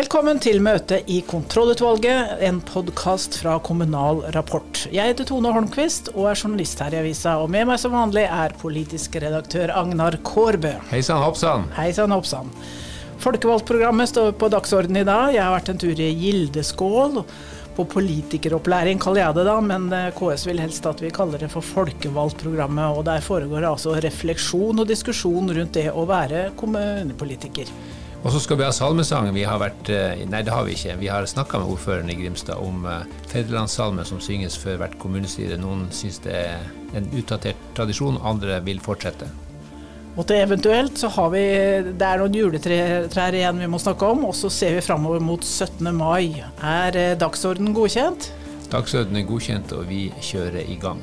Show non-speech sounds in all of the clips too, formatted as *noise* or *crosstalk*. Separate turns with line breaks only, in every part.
Velkommen til møte i Kontrollutvalget, en podkast fra Kommunal Rapport. Jeg heter Tone Holmquist og er journalist her i avisa. Og med meg som vanlig er politisk redaktør Agnar Kårbø.
Hei sann, hoppsann.
Hei sann, hoppsann. Folkevalgtprogrammet står på dagsordenen i dag. Jeg har vært en tur i Gildeskål. På politikeropplæring kaller jeg det da, men eh, KS vil helst at vi kaller det for Folkevalgtprogrammet. Og der foregår det altså refleksjon og diskusjon rundt det å være kommunepolitiker.
Og så skal vi ha salmesang. Vi har vært, eh, nei, det har vi ikke. Vi har snakka med ordføreren i Grimstad om Fedrelandssalmen som synges før hvert kommunestyre. Noen syns det er en utdatert tradisjon, andre vil fortsette.
Og til eventuelt så har vi Det er noen juletrær igjen vi må snakke om, og så ser vi framover mot 17. mai. Er dagsorden dagsordenen godkjent?
Dagsordenen er godkjent, og vi kjører i gang.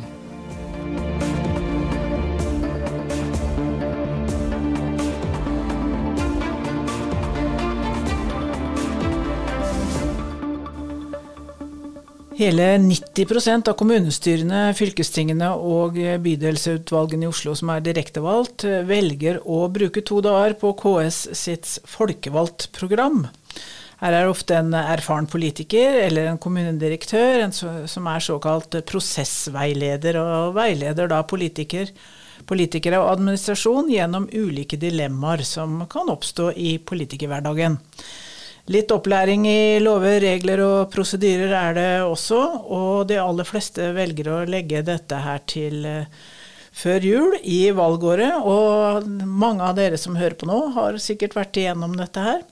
Hele 90% av kommunestyrene, fylkestingene og bydelsutvalgene i Oslo som er direktevalgt, velger å bruke to dager på KS sitt folkevalgtprogram. Her er det ofte en erfaren politiker eller en kommunedirektør en som er såkalt prosessveileder, og veileder da politiker, politikere og administrasjon gjennom ulike dilemmaer som kan oppstå i politikerhverdagen. Litt opplæring i lover, regler og prosedyrer er det også, og de aller fleste velger å legge dette her til eh, før jul i valgåret. Og mange av dere som hører på nå, har sikkert vært igjennom dette her.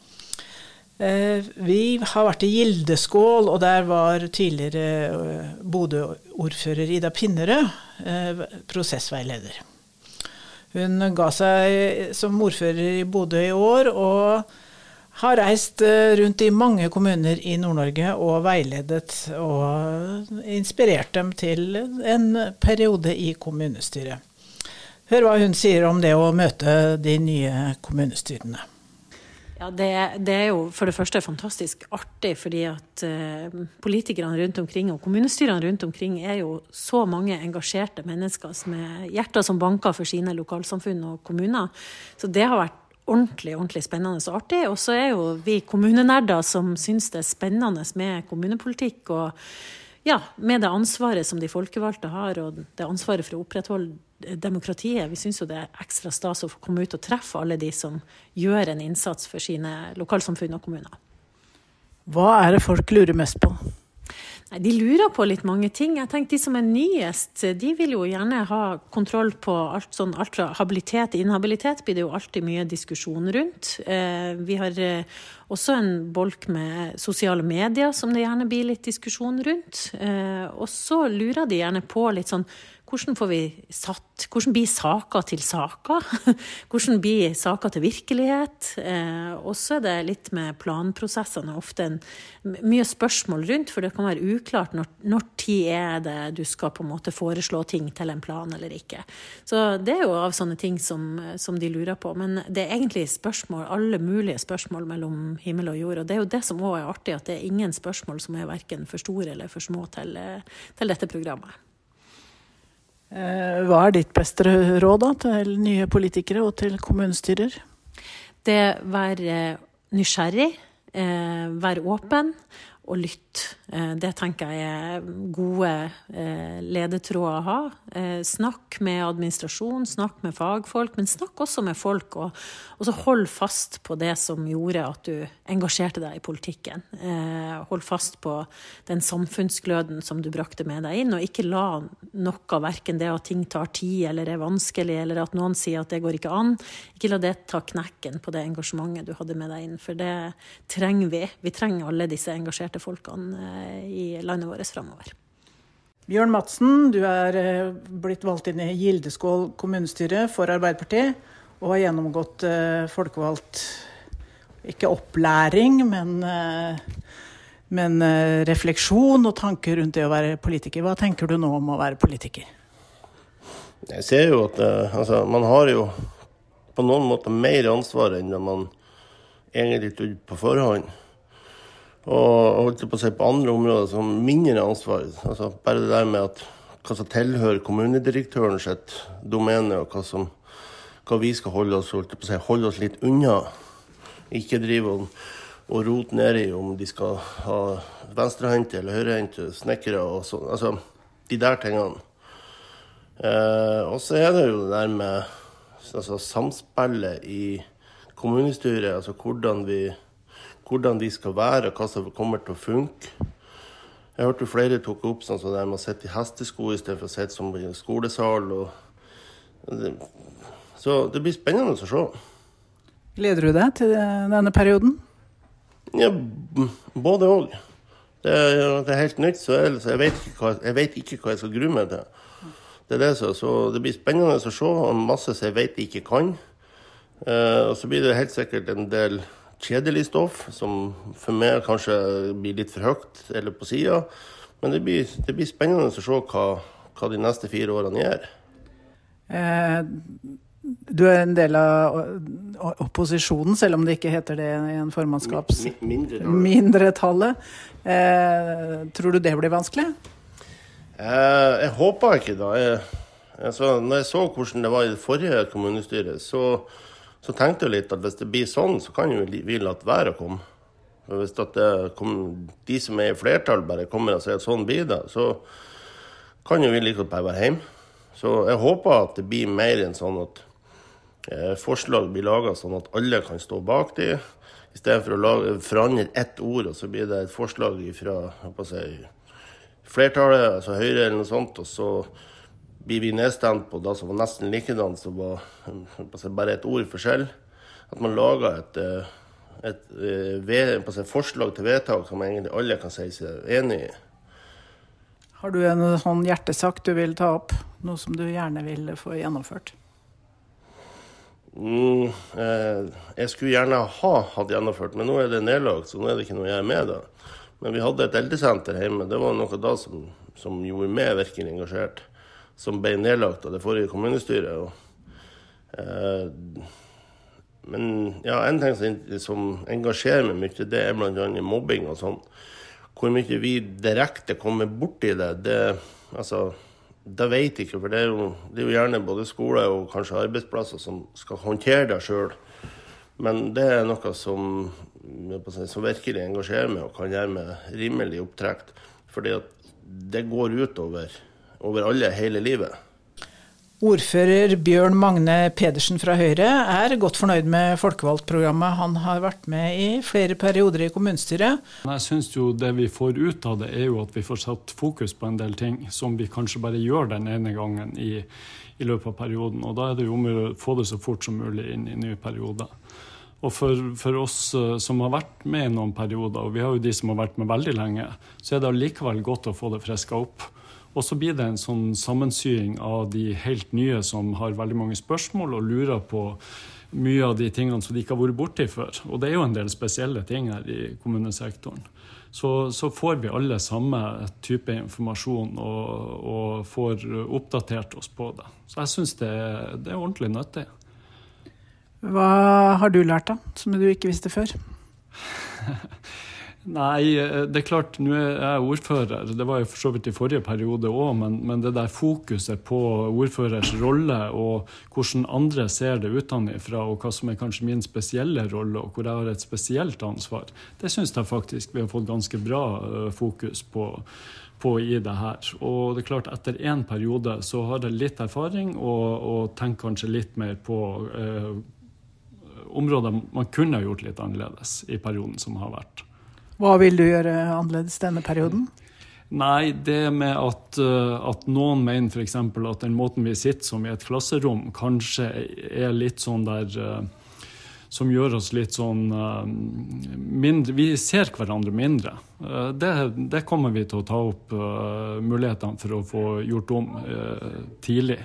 Eh, vi har vært i Gildeskål, og der var tidligere eh, Bodø-ordfører Ida Pinnerød prosessveileder. Hun ga seg som ordfører i Bodø i år, og har reist eh, rundt i mange kommuner i Nord-Norge og veiledet og inspirert dem til en periode i kommunestyret. Hør hva hun sier om det å møte de nye kommunestyrene.
Ja, det, det, er jo for det første fantastisk artig, fordi at uh, politikerne rundt omkring og kommunestyrene rundt omkring er jo så mange engasjerte mennesker med hjerter som banker for sine lokalsamfunn og kommuner. Så det har vært ordentlig ordentlig spennende og artig. Og så er jo vi kommunenerder som syns det er spennende med kommunepolitikk. og ja, med det ansvaret som de folkevalgte har, og det ansvaret for å opprettholde demokratiet. Vi syns jo det er ekstra stas å få komme ut og treffe alle de som gjør en innsats for sine lokalsamfunn og kommuner.
Hva er det folk lurer mest på?
De lurer på litt mange ting. Jeg tenker De som er nyest, de vil jo gjerne ha kontroll på alt, sånn, alt fra habilitet til inhabilitet. blir det jo alltid mye diskusjon rundt. Eh, vi har eh, også en bolk med sosiale medier som det gjerne blir litt diskusjon rundt. Eh, og så lurer de gjerne på litt sånn hvordan får vi satt Hvordan blir saker til saker? *laughs* Hvordan blir saker til virkelighet? Eh, og så er det litt med planprosessene ofte en, mye spørsmål rundt, for det kan være uklart når, når tid er det du skal på en måte foreslå ting til en plan eller ikke. Så det er jo av sånne ting som, som de lurer på. Men det er egentlig spørsmål, alle mulige spørsmål mellom himmel og jord. Og det er jo det som òg er artig, at det er ingen spørsmål som er verken for store eller for små til, til dette programmet.
Eh, hva er ditt beste råd da, til nye politikere og til kommunestyrer?
Det være nysgjerrig, eh, være åpen og lytte. Eh, det tenker jeg er gode eh, ledetråder å ha. Eh, snakk med administrasjon, snakk med fagfolk, men snakk også med folk. Og, og så hold fast på det som gjorde at du engasjerte deg i politikken. Hold fast på den samfunnsgløden som du brakte med deg inn, og ikke la noe, verken det at ting tar tid eller er vanskelig, eller at noen sier at det går ikke an, ikke la det ta knekken på det engasjementet du hadde med deg inn. For det trenger vi. Vi trenger alle disse engasjerte folkene i landet vårt framover.
Bjørn Madsen, du er eh, blitt valgt inn i Gildeskål kommunestyre for Arbeiderpartiet og har gjennomgått eh, folkevalgt ikke opplæring, men, eh, men refleksjon og tanker rundt det å være politiker. Hva tenker du nå om å være politiker?
Jeg ser jo at altså, man har jo på noen måter mer ansvar enn man egentlig trodde på forhånd. Og holdt på å si på andre områder som mindre ansvar. Altså bare det der med at hva som tilhører kommunedirektøren sitt domene, og hva, som, hva vi skal holde oss, holdt på å si, holde oss litt unna. Ikke drive og og rote ned i om de skal ha venstrehendte eller høyrehendte snekkere og sånn. Altså de der tingene. Eh, og så er det jo det der med altså, samspillet i kommunestyret, altså hvordan vi, hvordan de skal være, og hva som kommer til å funke. Jeg hørte flere tok opp sånn som det med å sitte i hestesko istedenfor å sitte som i skolesal. Så det blir spennende å se.
Gleder du deg til denne perioden?
Ja, både òg. Det, det, er helt nytt, så jeg, jeg, vet hva, jeg, vet ikke hva jeg skal grue meg til. Det det så, så det blir spennende å se. Og masse som jeg vet jeg ikke kan. Uh, og så blir det helt sikkert en del kjedelig stoff, som for meg kanskje blir litt for høyt eller på sida. Men det blir, det blir, spennende å se hva, hva, de neste fire årene gjør.
Eh, du er en del av opposisjonen, selv om det ikke heter det i en formannskaps...
Mindretallet.
Mindretallet. Eh, tror du det blir vanskelig?
Eh, jeg håper ikke. Jeg, altså, når jeg så hvordan det var i det forrige kommunestyret, så så tenkte jeg litt at hvis det blir sånn, så kan jo vi la være å komme. Hvis kom, de som er i flertall, bare kommer og sier at sånn blir det, så kan jo vi like godt bare være hjemme. Så jeg håper at det blir mer enn sånn at eh, forslag blir laga sånn at alle kan stå bak de. I stedet for å lage, forandre ett ord, og så blir det et forslag fra si, flertallet, altså Høyre eller noe sånt, og så blir vi nedstemt på det som var nesten likedan, som var bare et ord forskjell. At man lager et, eh, et, et, eh, et, forslag til vedtak som egentlig alle kan si seg enig i.
Har du en sånn hjertesak du vil ta opp? Noe som du gjerne vil få gjennomført?
Mm, eh, jeg skulle gjerne ha hatt gjennomført, men nå er det nedlagt, så nå er det ikke noe jeg er med det. Men vi hadde et eldresenter hjemme. Det var noe da som, som gjorde meg virkelig engasjert som ble nedlagt av det forrige kommunestyret. Og, eh, men ja, en ting som, som engasjerer meg mye, det er bl.a. mobbing og sånn. Hvor mye vi direkte kommer borti det, det altså, det vet jeg ikke. For det er, jo, det er jo gjerne både skole og kanskje arbeidsplasser som skal håndtere det sjøl. Men det er noe som, som, virkelig engasjerer meg og kan gjøre meg rimelig opptrekt. Fordi at det går utover over alle hele livet.
Ordfører Bjørn Magne Pedersen fra Høyre er godt fornøyd med folkevalgtprogrammet. Han har vært med i flere perioder i kommunestyret.
Jeg syns jo det vi får ut av det, er jo at vi får satt fokus på en del ting som vi kanskje bare gjør den ene gangen i, i løpet av perioden. Og da er det jo om å få det så fort som mulig inn i ny periode. Og for, for, oss eh, som har vært med i noen perioder, og vi har jo de som har vært med veldig lenge, så er det allikevel godt å få det friska opp. Og så blir det en sånn sammensying av de helt nye som har veldig mange spørsmål og lurer på mye av de tingene som de ikke har vært borti før. Og det er jo en del spesielle ting her i kommunesektoren. Så, så får vi alle samme type informasjon og, og får oppdatert oss på det. Så jeg syns det, det, er ordentlig nyttig.
Hva har du lært, da, som du ikke visste før? *laughs*
Nei, eh, det er klart, nå er jeg ordfører. Det var jo for så vidt i forrige periode òg, men, men, det der fokuset på ordførers rolle og hvordan andre ser det utenfra, og hva som er kanskje min spesielle rolle, og hvor jeg har et spesielt ansvar, det syns jeg faktisk vi har fått ganske bra eh, fokus på. På i det her. Og det er klart, etter én periode så har jeg litt erfaring og, og tenker kanskje litt mer på eh, områder man kunne gjort litt annerledes i perioden som har vært.
Hva vil du gjøre annerledes denne perioden?
Nei, det med at, eh, at noen mener f.eks. at den måten vi sitter som i et klasserom, kanskje er litt sånn der uh, Som gjør oss litt sånn uh, mindre Vi ser hverandre mindre. Det, det, kommer vi til å ta opp mulighetene for å få gjort om tidlig.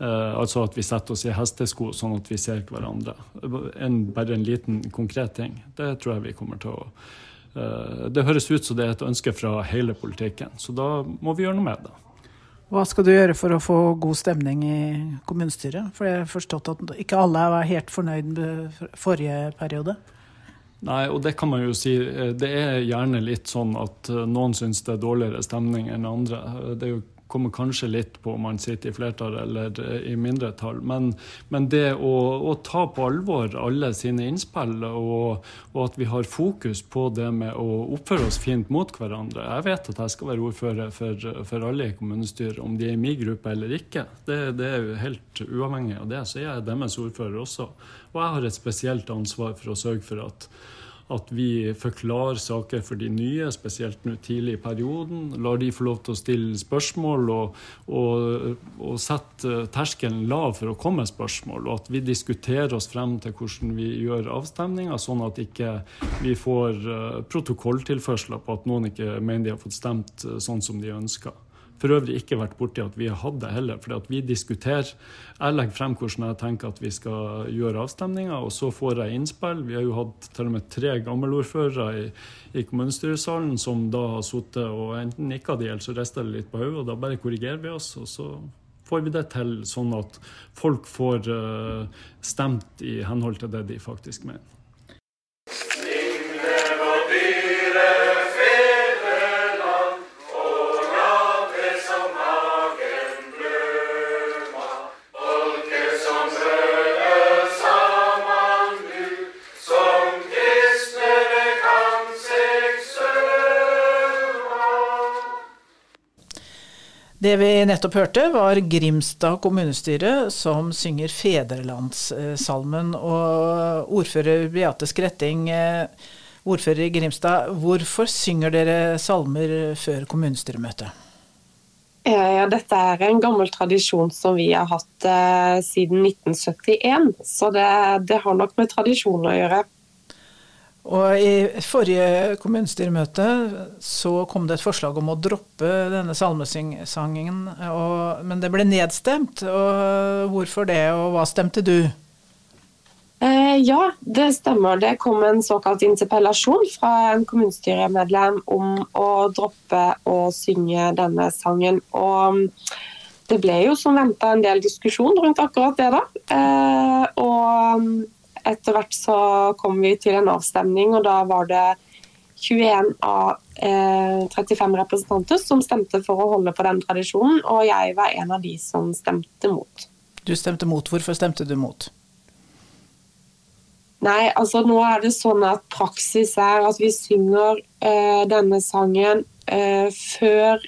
altså at vi setter oss i hestesko sånn at vi ser hverandre. En, bare en liten konkret ting. Det tror jeg vi kommer til å Eh, det høres ut som det er et ønske fra hele politikken, så da må vi gjøre noe med det.
Hva skal du gjøre for å få god stemning i kommunestyret? For jeg har forstått at ikke alle var helt fornøyd med forrige periode?
Nei, og det kan man jo si. Det er gjerne litt sånn at eh, noen syns det er dårligere stemning enn andre. Det er jo kommer kanskje litt på om man sitter i flertall eller eh, i mindretall. Men, men det å, å, ta på alvor alle sine innspill, og, og, at vi har fokus på det med å oppføre oss fint mot hverandre Jeg vet at jeg skal være ordfører for, for alle i kommunestyret, om de er i min gruppe eller ikke. Det, det er jo helt uavhengig av det. Så jeg er deres ordfører også. Og jeg har et spesielt ansvar for å sørge for at at vi forklarer saker for de nye, spesielt nå tidlig i perioden. Lar de få lov til å stille spørsmål og, og, og sette terskelen lav for å komme med spørsmål. Og at vi diskuterer oss frem til hvordan vi gjør avstemninger, sånn at ikke vi får uh, protokolltilførsler på at noen ikke mener de har fått stemt uh, sånn som de ønsker for øvrig ikke vært borti at vi har hatt det heller. fordi vi diskuterer. Jeg legger frem hvordan jeg tenker at vi skal gjøre avstemninger, og så får jeg innspill. Vi har jo hatt til og med tre gammelordførere i, i kommunestyresalen som da har sittet og enten nikka de, eller så rister det litt på hodet, og da bare korrigerer vi oss. og så får vi det til sånn at folk får uh, stemt i henhold til det de faktisk mener.
Det vi nettopp hørte, var Grimstad kommunestyre som synger Fedrelandssalmen. Og ordfører Beate Skretting, eh, ordfører i Grimstad, hvorfor synger dere salmer før kommunestyremøtet?
Ja, dette er en gammel tradisjon som vi har hatt eh, siden 1971. Så det, det har nok med tradisjon å gjøre.
Og I forrige kommunestyremøte så kom det et forslag om å droppe denne salmesangen, men det ble nedstemt. Og hvorfor det, og hva stemte du?
Eh, ja, det stemmer. Det kom en såkalt interpellasjon fra en kommunestyremedlem om å droppe å synge denne sangen. Og det ble jo som venta en del diskusjon rundt akkurat det, da. Eh, og etter hvert så kom vi til en avstemning, og da var det 21 av eh, 35 representanter som stemte for å holde på den tradisjonen, og jeg var en av de som stemte mot.
Du stemte mot. Hvorfor stemte du mot?
Nei, altså nå er det sånn at praksis er at vi synger eh, denne sangen eh, før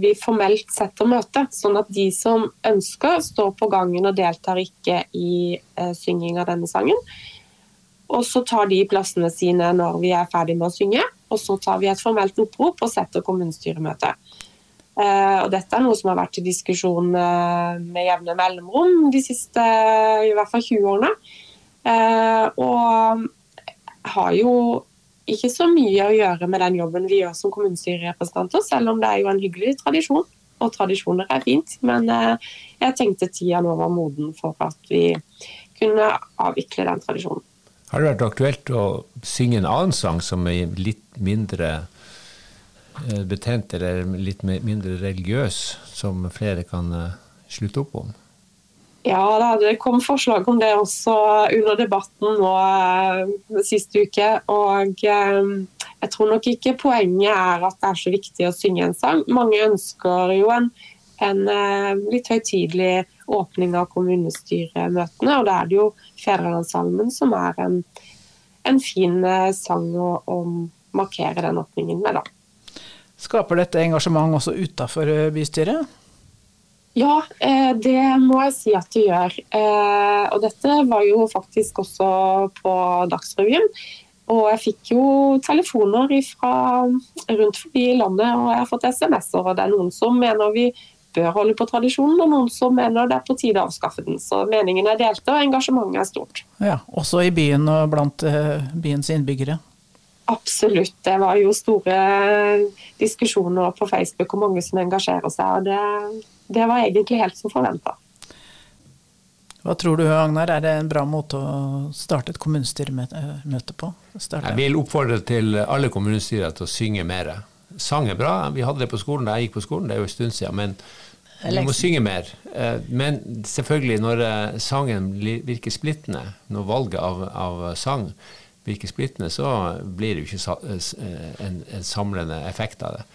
vi formelt setter møte, sånn at de som ønsker, står på gangen og deltar ikke i eh, synging av denne sangen. Og så tar de plassene sine når vi er ferdig med å synge, og så tar vi et formelt opprop og setter kommunestyremøte. Eh, og dette er noe som har vært til diskusjon med jevne mellomrom de siste i hvert fall 20 årene. Og har jo ikke så mye å gjøre med den jobben vi gjør som kommunestyrerepresentanter, selv om det er jo en hyggelig tradisjon. Og tradisjoner er fint, men eh, jeg tenkte tida nå var moden for at vi kunne avvikle den tradisjonen.
Har det vært aktuelt å synge en annen sang som er litt mindre eh, betent, eller litt mindre religiøs, som flere kan eh, slutte opp om?
Ja, det kom forslag om det også under debatten nå eh, sist uke. Og eh, jeg tror nok ikke poenget er at det er så viktig å synge en sang. Mange ønsker jo en, en eh, litt høytidelig åpning av kommunestyremøtene, og da er det jo Fedrelandssalmen som er en, en fin sang å, å markere den åpningen med, da.
Skaper dette engasjement også utafor bystyret?
Ja, eh, det må jeg si at de gjør. Eh, og dette var jo faktisk også på Dagsrevyen. Og jeg fikk jo telefoner fra rundt forbi landet, og jeg har fått SMS-er. Og det er noen som mener vi bør holde på tradisjonen, og noen som mener det er på tide å avskaffe den. Så meningen er delte, og engasjementet er stort.
Ja, Også i byen og blant eh, byens innbyggere?
Absolutt. Det var jo store diskusjoner på Facebook og mange som engasjerer seg. og det det var egentlig helt som forventa.
Hva tror du, Agnar, er det en bra måte å starte et kommunestyremøte på?
Starte. Jeg vil oppfordre til alle kommunestyrer til å synge mer. Sang er bra, vi hadde det på skolen da jeg gikk på skolen, det er jo en stund siden. men vi må synge mer. Eh, men selvfølgelig, når eh, sangen virker splittende, når valget av, av sang virker splittende, så blir det jo ikke eh, en, en samlende effekt av det.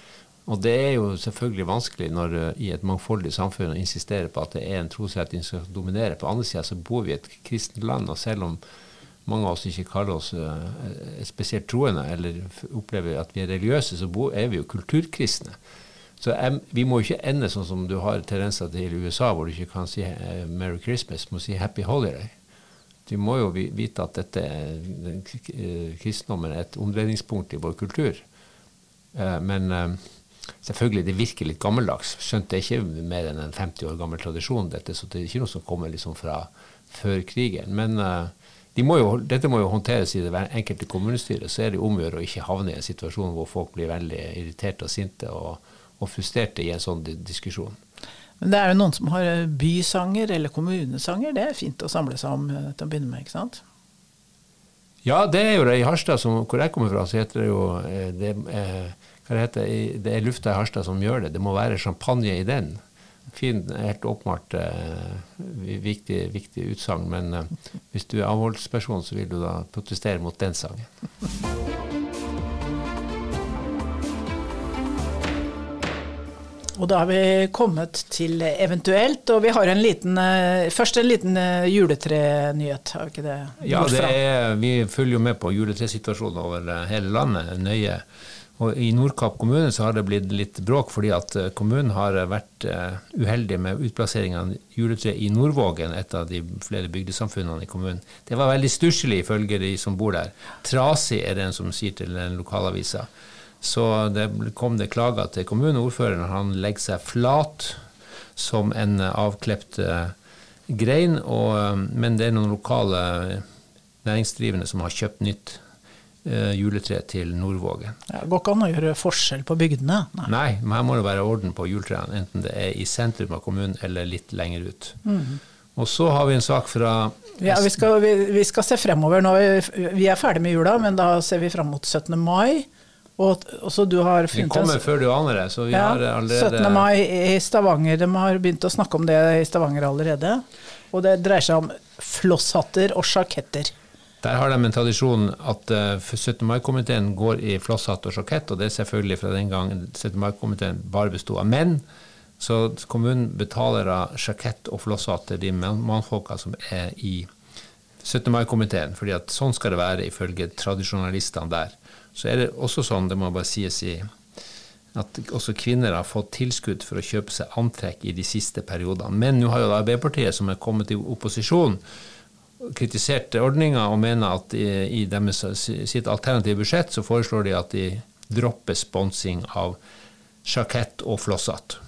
Og det er jo selvfølgelig vanskelig når uh, i et mangfoldig samfunn å insistere på at det er en trosretning som skal dominere. På andre sida så bor vi i et kristent land, og selv om mange av oss ikke kaller oss uh, spesielt troende eller opplever at vi er religiøse, så er vi jo kulturkristne. Så vi må ikke ende sånn som du har tendenser til i USA, hvor du ikke kan si 'Merry Christmas', må si 'Happy Holiday'. Vi må jo vite at dette kristendommen er et omdreiningspunkt i vår kultur. Men Selvfølgelig, det virker litt gammeldags. Skjønt det er ikke mer enn en 50 år gammel tradisjon, dette, så det er ikke noe som kommer liksom fra før krigen. Men de må jo, dette må jo håndteres i det enkelte kommunestyret. Så er det om å gjøre å ikke havne i en situasjon hvor folk blir veldig irriterte og sinte og, og frustrerte i en sånn diskusjon.
Men det er jo noen som har eh, bysanger eller kommunesanger. Det er fint å samle seg om eh, til å begynne med, ikke sant?
Ja, det er jo det. I Harstad, hvor jeg kommer fra, så heter det jo det, eh, hva det heter, det er lufta i Harstad som gjør det. Det må være champagne i den. Fin, helt åpenbart eh, viktig, viktig utsagn, men eh, hvis du er avholdsperson, så vil du da protestere mot den sangen.
Og da har vi kommet til eventuelt, og vi har en liten, eh, først en liten eh, juletrenyhet, har vi ikke det?
Ja, det er, vi følger jo med på juletresituasjonen over hele landet nøye. Og I Nordkapp kommune så har det blitt litt bråk fordi at eh, kommunen har vært uh, uheldig med utplassering av juletre i Nordvågen, et av de flere bygdesamfunnene i kommunen. Det var veldig stusslig, ifølge de som bor der. Trasig er det en som sier til den lokalavisa. Så det kom det klager til kommuneordføreren. Han legger seg flat som en avklept uh, grein, og, uh, men det er noen lokale næringsdrivende som har kjøpt nytt uh, juletre til Nordvågen.
Det går ikke an å gjøre forskjell på bygdene?
Nei. Nei, men her må det være orden på juletrærne, enten det er i sentrum av kommunen eller litt lenger ut. Mm. Og så har vi en sak fra
Ja, vi skal, vi, vi skal se fremover. Nå, vi er ferdig med jula, men da ser vi fram mot 17. mai. Og, så du har
vi kommer før du aner det. Så vi
ja,
har allerede
17. mai i Stavanger. De har begynt å snakke om det i Stavanger allerede. Og det dreier seg om flosshatter og sjaketter.
Der har de en tradisjon at uh, 17. mai-komiteen går i flosshatt og sjakett, og det er selvfølgelig fra den gang 17. mai-komiteen bare besto av menn. Så kommunen betaler av sjakett og flosshatt til de mannfolka som er i 17. mai-komiteen, fordi at sånn skal det være ifølge tradisjonalistene der. Så er det også sånn, det må bare sies i at også kvinner har fått tilskudd for å kjøpe seg antrekk i de siste periodene. Men nå har jo Arbeiderpartiet, som er kommet i opposisjon, kritisert ordninga og mener at i, deres, sitt alternative budsjett så foreslår de at de dropper sponsing av sjakett og flosshatt.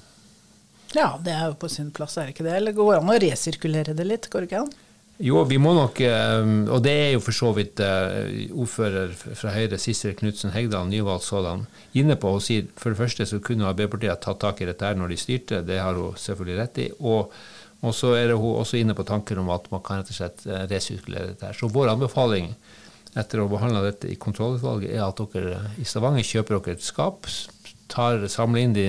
Ja, det er jo på sin plass, er det ikke det? Eller går det an å resirkulere det litt, går det ikke an?
Jo, vi må nok, eh, og det er jo for så vidt eh, ordfører fra Høyre, Sissel Knutsen Hegdal, nyvalgt sådan, inne på Hun sier for det første så kunne Arbeiderpartiet tatt tak i dette her når de styrte, det har hun selvfølgelig rett i. og og så er hun også inne på tanken om at man kan rett og slett eh, resirkulere dette. her. Så vår anbefaling etter å behandle dette i kontrollutvalget, er at dere i Stavanger kjøper dere et skap, tar, samler inn de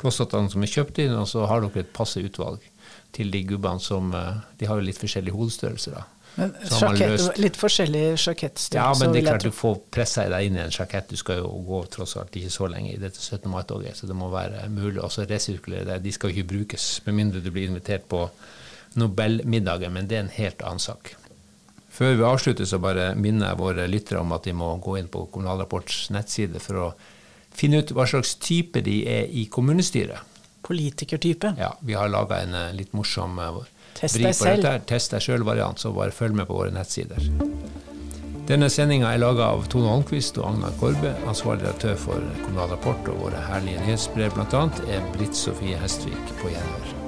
klossatene som er kjøpt inn, og så har dere et passe utvalg til de gubbene som eh, De har jo litt forskjellige hodestørrelse, da.
Men sjakett, litt forskjellig sjakettstørrelse?
Ja, men det er klart du får pressa deg inn i en sjakett. Du skal jo gå tross alt ikke så lenge i dette 17. mai-toget, så det må være mulig å resirkulere det. De skal jo ikke brukes, med mindre du blir invitert på Nobelmiddagen, men det er en helt annen sak. Før vi avslutter, så bare minner jeg våre lyttere om at de må gå inn på Kommunal Rapports nettside for å finne ut hva slags type de er i kommunestyret.
Politikertype?
Ja, vi har laga en eh, litt morsom uh,
Test deg selv.
Test deg sjøl-variant, så bare følg med på våre nettsider. Denne sendinga er laga av Tone Holmquist og Agnar Korbe. Ansvarlig redaktør for Kommunal Rapport og våre herlige nyhetsbrev bl.a. er Britt Sofie Hestvik på gjenhør.